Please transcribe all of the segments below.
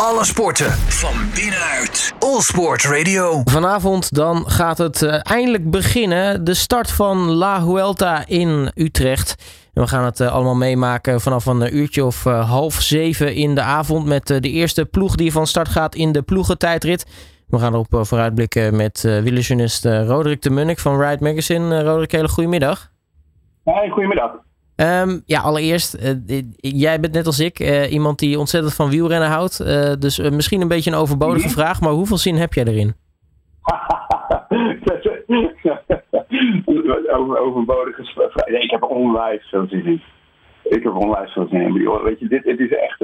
Alle sporten van binnenuit. All Sport Radio. Vanavond dan gaat het uh, eindelijk beginnen. De start van La Huelta in Utrecht. En we gaan het uh, allemaal meemaken vanaf een uurtje of uh, half zeven in de avond. Met de eerste ploeg die van start gaat in de ploegentijdrit. We gaan erop vooruitblikken met uh, wielerjournalist Roderick de Munnik van Ride Magazine. Roderick, hele goedemiddag. Hey, goedemiddag. Um, ja, allereerst, uh, jij bent net als ik uh, iemand die ontzettend van wielrennen houdt. Uh, dus misschien een beetje een overbodige vraag, maar hoeveel zin heb jij erin? Over, overbodige vraag. Nee, ik heb onwijs veel zin in. Ik heb onwijs veel zin in. Weet je, dit, het is echt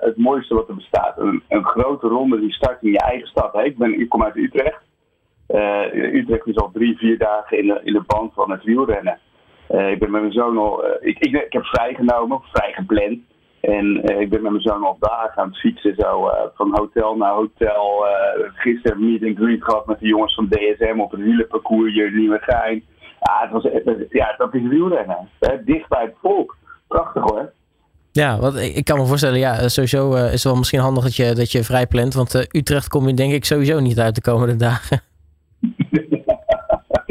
het mooiste wat er bestaat. Een, een, grote ronde die start in je eigen stad. Hey, ik, ben, ik kom uit Utrecht. Utrecht is al drie, vier dagen in de, in de band van het wielrennen. Uh, ik ben met mijn zoon al. Uh, ik, ik, ik, heb vrijgenomen, vrij gepland. En uh, ik ben met mijn zoon al dagen aan het fietsen, zo van hotel naar hotel. gisteren een meet and greet gehad met de jongens van DSM op het wielenparcours hier in Nieuwegein. Ja, het was, ja, dat is wielrennen. Dicht bij het volk. Prachtig hoor. Ja, wat, ik kan me voorstellen, ja, sowieso is het wel misschien handig dat je, dat je vrij plant. Want Utrecht kom je denk ik sowieso niet uit de komende dagen.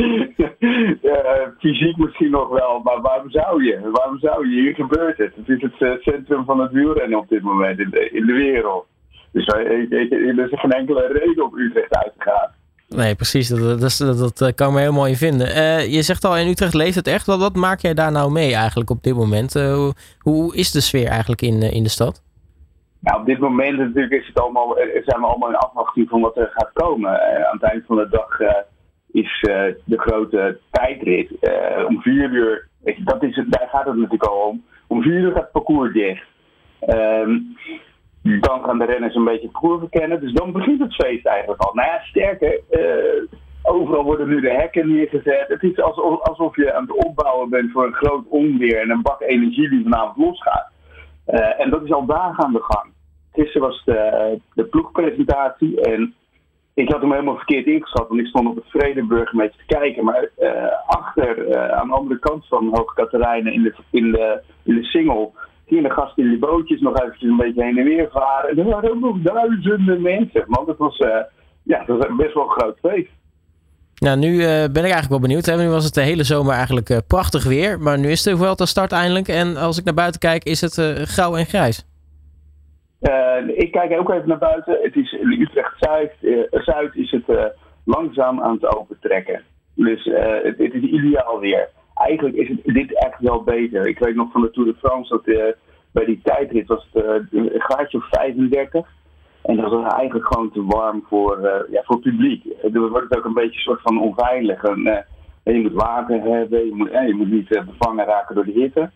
uh, fysiek misschien nog wel, maar waarom zou je? Waarom zou je? Hier gebeurt het. Het is het uh, centrum van het wielrennen op dit moment in de, in de wereld. Dus uh, er is geen enkele reden om Utrecht uit te gaan. Nee, precies. Dat, dat, dat, dat kan ik me helemaal in vinden. je zegt al, in Utrecht leeft het echt. Wat, wat maak jij daar nou mee eigenlijk op dit moment? Hoe, hoe, is de sfeer eigenlijk in, in de stad? Nou, op dit moment natuurlijk is het allemaal, zijn we allemaal in afwachting van wat er gaat komen. aan het eind van de dag is uh, de grote tijdrit. Uh, om vier uur, dat is het, daar gaat het natuurlijk al om. Om vier uur gaat het parcours dicht. Um, dan gaan de renners een beetje het parcours verkennen. Dus dan begint het feest eigenlijk al. Nou ja, sterker, uh, overal worden nu de hekken neergezet. Het is alsof, alsof je aan het opbouwen bent voor een groot onweer en een bak energie die vanavond losgaat. en dat is al dagen aan de gang. Gisteren was de, de ploegpresentatie en ik had hem helemaal verkeerd ingeschat, want ik stond op het Vredenburg een beetje te kijken. Maar uh, achter, uh, aan de andere kant van Hoge Katerijnen in de, in de, in de Singel, gingen de gasten in die bootjes nog eventjes een beetje heen en weer varen. En er waren ook nog duizenden mensen, man. Dat was, uh, ja, dat was best wel een groot feest. Nou, nu ben ik eigenlijk wel benieuwd. Hè? Nu was het de hele zomer eigenlijk prachtig weer. Maar nu is de Vuelta start eindelijk. En als ik naar buiten kijk, is het grauw en grijs. Uh, ik kijk ook even naar buiten. Het is in Utrecht Zuid, uh, Zuid is het uh, langzaam aan het opentrekken. Dus het, het, is ideaal weer. Eigenlijk is het, dit echt wel beter. Ik weet nog van de Tour de France dat bij die tijdrit was het een gaatje of 35. En dat was eigenlijk gewoon te warm voor, ja, voor het publiek. Dan wordt het ook een beetje een soort van onveilig. En, je moet water hebben, je moet, je moet niet bevangen raken door de hitte.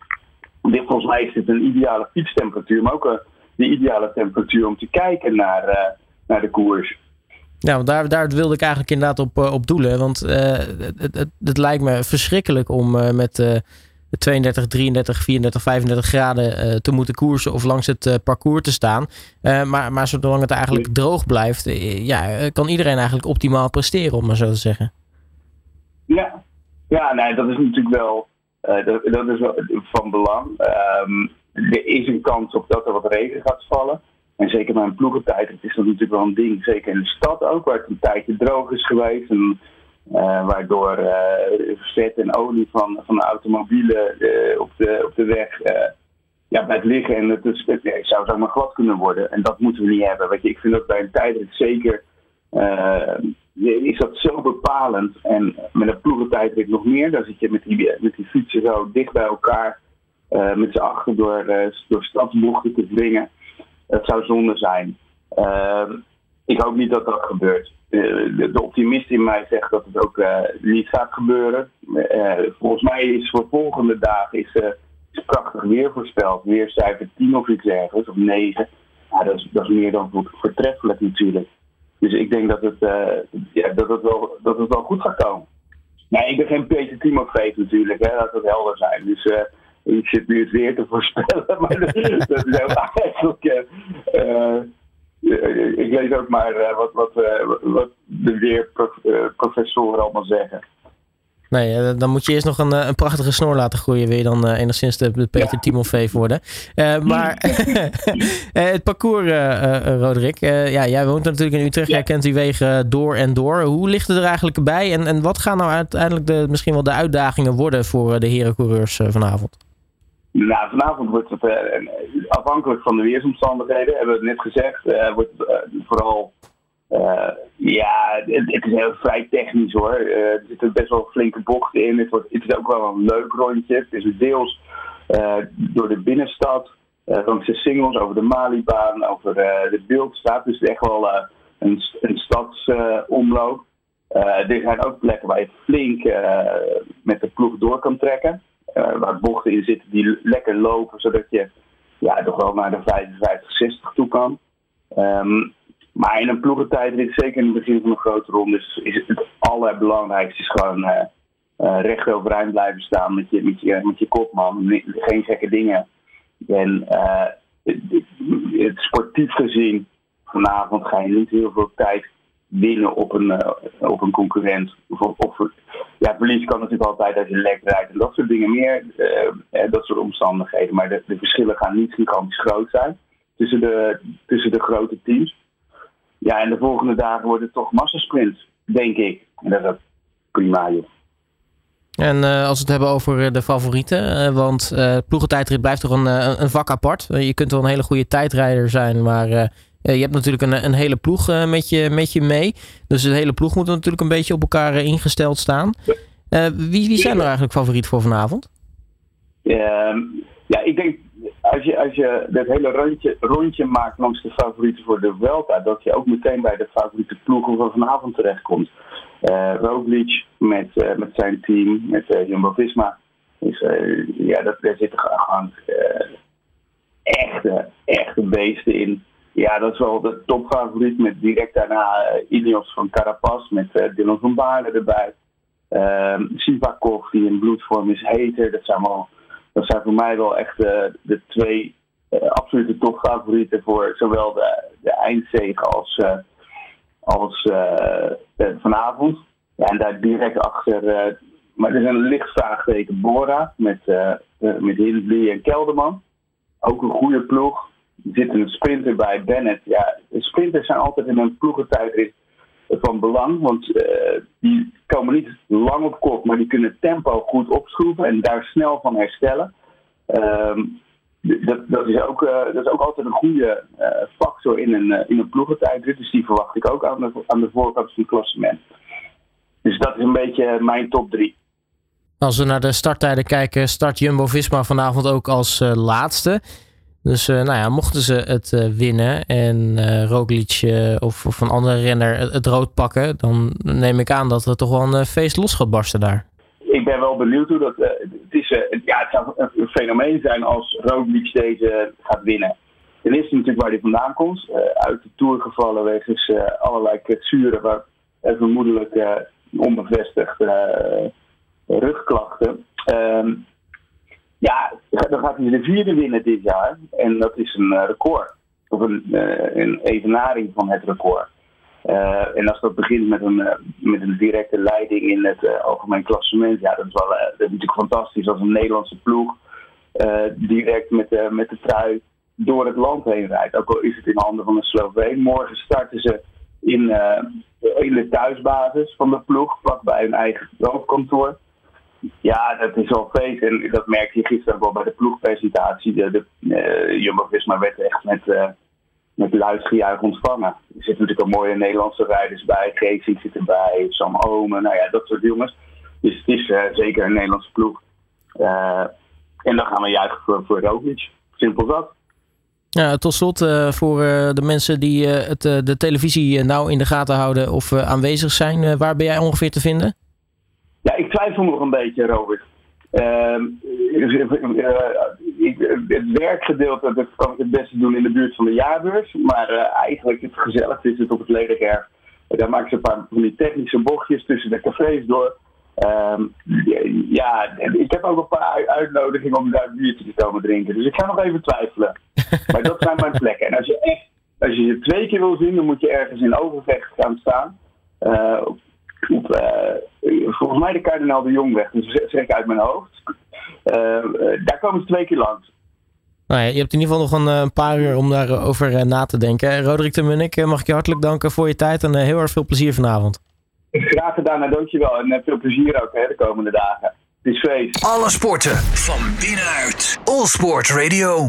Dit, volgens mij is het een ideale fietstemperatuur, maar ook de ideale temperatuur om te kijken naar, uh, naar de koers. Ja, want daar, daar wilde ik eigenlijk inderdaad op, uh, op doelen. Want uh, het, het, het, lijkt me verschrikkelijk om met 32, 33, 34, 35 graden te moeten koersen of langs het parcours te staan. maar, maar zolang het eigenlijk droog blijft, ja, kan iedereen eigenlijk optimaal presteren, om maar zo te zeggen. Ja, ja nee, dat is natuurlijk wel, dat, dat, is wel van belang. Um, er is een kans op dat er wat regen gaat vallen. En zeker bij een ploegentijd, het is dat natuurlijk wel een ding. Zeker in de stad ook, waar het een tijdje droog is geweest. En, uh, waardoor uh, vet en olie van, van de automobielen uh, op, de, op de weg ja, blijft liggen. En het, is, het, zou zomaar glad kunnen worden. En dat moeten we niet hebben. Weet ik vind dat bij een tijdrit zeker is dat zo bepalend. En met een ploegentijdrit nog meer. Dan zit je met die, met die fietsen zo dicht bij elkaar. Uh, met z'n achter door, uh, door te dringen. Het zou zonde zijn. Uh, ik hoop niet dat dat gebeurt. De, de, optimist in mij zegt dat het ook niet gaat gebeuren. volgens mij is voor volgende dagen is, is prachtig weer voorspeld. Weercijfer 10 of iets ergens, of 9. Ja, dat, is, dat is meer dan voortreffelijk natuurlijk. Dus ik denk dat het, ja, dat het, wel, dat het wel goed gaat komen. Nee, ik ben geen Peter Timofeet natuurlijk, hè, dat het helder zijn. Dus ik zit nu het weer te voorspellen, maar dat, dat is heel eigenlijk. Uh, ik lees ook maar uh, wat, wat, uh, wat de weerprofessoren allemaal zeggen. Nee, eh, dan moet je eerst nog een, een prachtige snor laten groeien. Wil je dan uh, enigszins de, de Peter ja. Timofeef worden. Uh, maar het parcours, Roderick. ja, jij woont natuurlijk in Utrecht. Ja. Jij kent die wegen door en door. Hoe ligt het er eigenlijk bij? En, en wat gaan nou uiteindelijk de, misschien wel de uitdagingen worden voor de herencoureurs vanavond? Nou, vanavond wordt het afhankelijk van de weersomstandigheden, hebben we het net gezegd, wordt vooral uh, ja, het, is heel vrij technisch hoor. Er zitten best wel flinke bochten in. Het, wordt, het is ook wel een leuk rondje. Het is deels door de binnenstad, langs de singles, over de Malibaan, over de Beeldstraat. Dus het is echt wel een, een stadsomloop. er zijn ook plekken waar je flink met de ploeg door kan trekken. Waar bochten in zitten die lekker lopen, zodat je ja, toch wel naar de 55, 60 toe kan. Um, maar in een ploegentijdrit, zeker in het begin van een grote ronde, is, is het allerbelangrijkste is gewoon uh, uh, recht overeind blijven staan met je, met je, met je. Geen gekke dingen. En het, het, sportief gezien, vanavond ga je niet heel veel tijd winnen op een, op een concurrent. Of, of, ja, verlies kan natuurlijk altijd als je lek rijdt en dat soort dingen meer. dat soort omstandigheden. Maar de, de verschillen gaan niet gigantisch groot zijn tussen de, tussen de grote teams. Ja, en de volgende dagen wordt het toch massasprint, denk ik. En dat is prima, joh. En als we het hebben over eh, de favorieten, want ploegentijdrit blijft toch een, een vak apart. je kunt wel een hele goede tijdrijder zijn, maar je hebt natuurlijk een, een hele ploeg met, je, met je mee. Dus de hele ploeg moet natuurlijk een beetje op elkaar ingesteld staan. wie, wie zijn er eigenlijk favoriet voor vanavond? Ehm, ja, ik denk als je, als je dat hele rondje, rondje maakt langs de favorieten voor de Welta, dat je ook meteen bij de favoriete ploegen van vanavond terechtkomt. Uh, Roglic met, uh, met zijn team, met uh, Jumbo-Visma. Dus, ja, dat, daar zitten gewoon echte, echte beesten in. Ja, dat is wel de topfavoriet met direct daarna Ineos van Carapaz met Dylan van Baarle erbij. Uh, die in bloedvorm is heter. Dat zijn wel dat zijn voor mij wel echt uh, de twee uh, absolute topfavorieten voor zowel de, de eindzege als, uh, als vanavond. En daar direct achter, maar er is een licht Bora met, met Hindley en Kelderman. Ook een goede ploeg. Zit een sprinter bij Bennett. Ja, sprinters zijn altijd in een ploegentijdrit van belang. Want uh, die komen niet lang op kop, maar die kunnen tempo goed opschroeven en daar snel van herstellen. Um, dat, dat, is ook, uh, dat is ook altijd een goede uh, factor in een, in een ploegentijdrit. Dus die verwacht ik ook aan de, aan de voorkant van het klassement. Dus dat is een beetje mijn top drie. Als we naar de starttijden kijken, start Jumbo-Visma vanavond ook als laatste. Dus uh, nou ja, mochten ze het uh, winnen en uh, Roglic of, of, een andere renner het, rood pakken, dan neem ik aan dat er toch wel een feest los gaat barsten daar. Ik ben wel benieuwd hoe dat. het, is, ja, het zou een fenomeen zijn als Roglic deze gaat winnen. Ten eerste natuurlijk waar hij vandaan komt. uit de toer gevallen wegens allerlei kwetsuren, waar vermoedelijk onbevestigde rugklachten. Ehm, ja, dan gaat hij de vierde winnen dit jaar. En dat is een eh, record. Of een, uh, een evenaring van het record. Uh, en als dat begint met een, met een directe leiding in het algemeen klassement, ja, dat is wel dat is natuurlijk fantastisch als een Nederlandse ploeg direct met, met de trui door het land heen rijdt. Ook al is het in handen van een Sloveen. Morgen starten ze in, in de thuisbasis van de ploeg, vlakbij hun eigen hoofdkantoor. Ja, dat is wel feest. En dat merkte je gisteren wel bij de ploegpresentatie. De, de uh, Jumbo-Visma werd echt met, uh, met luid ontvangen. Er zitten natuurlijk ook mooie Nederlandse rijders bij. Geesink zit erbij, Sam Omen, nou ja, dat soort jongens. Dus het is uh, zeker een Nederlandse ploeg. en dan gaan we juichen voor, voor Roglic. Simpel dat. Ja, tot slot voor de mensen die het, de televisie nou in de gaten houden of aanwezig zijn. waar ben jij ongeveer te vinden? Ja, ik twijfel nog een beetje, Robert. Uh, ik, het werkgedeelte dat kan ik het beste doen in de buurt van de jaarbeurs. Maar uh, eigenlijk het gezelligste is het op het ledig Daar maken ze een paar van die technische bochtjes tussen de cafés door. Um, ja, ik heb ook een paar uitnodigingen om daar een biertje te komen drinken. Dus ik ga nog even twijfelen. maar dat zijn mijn plekken. En als je echt, als je je twee keer wil zien, dan moet je ergens in Overvecht gaan staan. Uh, volgens mij de Kardinaal de Jongweg. Dus zeg ik uit mijn hoofd. daar komen ze twee keer langs. Nou ja, je hebt in ieder geval nog een, paar uur om daarover na te denken. Roderick de Munnik, mag ik je hartelijk danken voor je tijd en heel erg veel plezier vanavond. Graag gedaan, dankjewel. En veel plezier ook hè, de komende dagen. Het is feest. Alle sporten van binnenuit. All Sport Radio.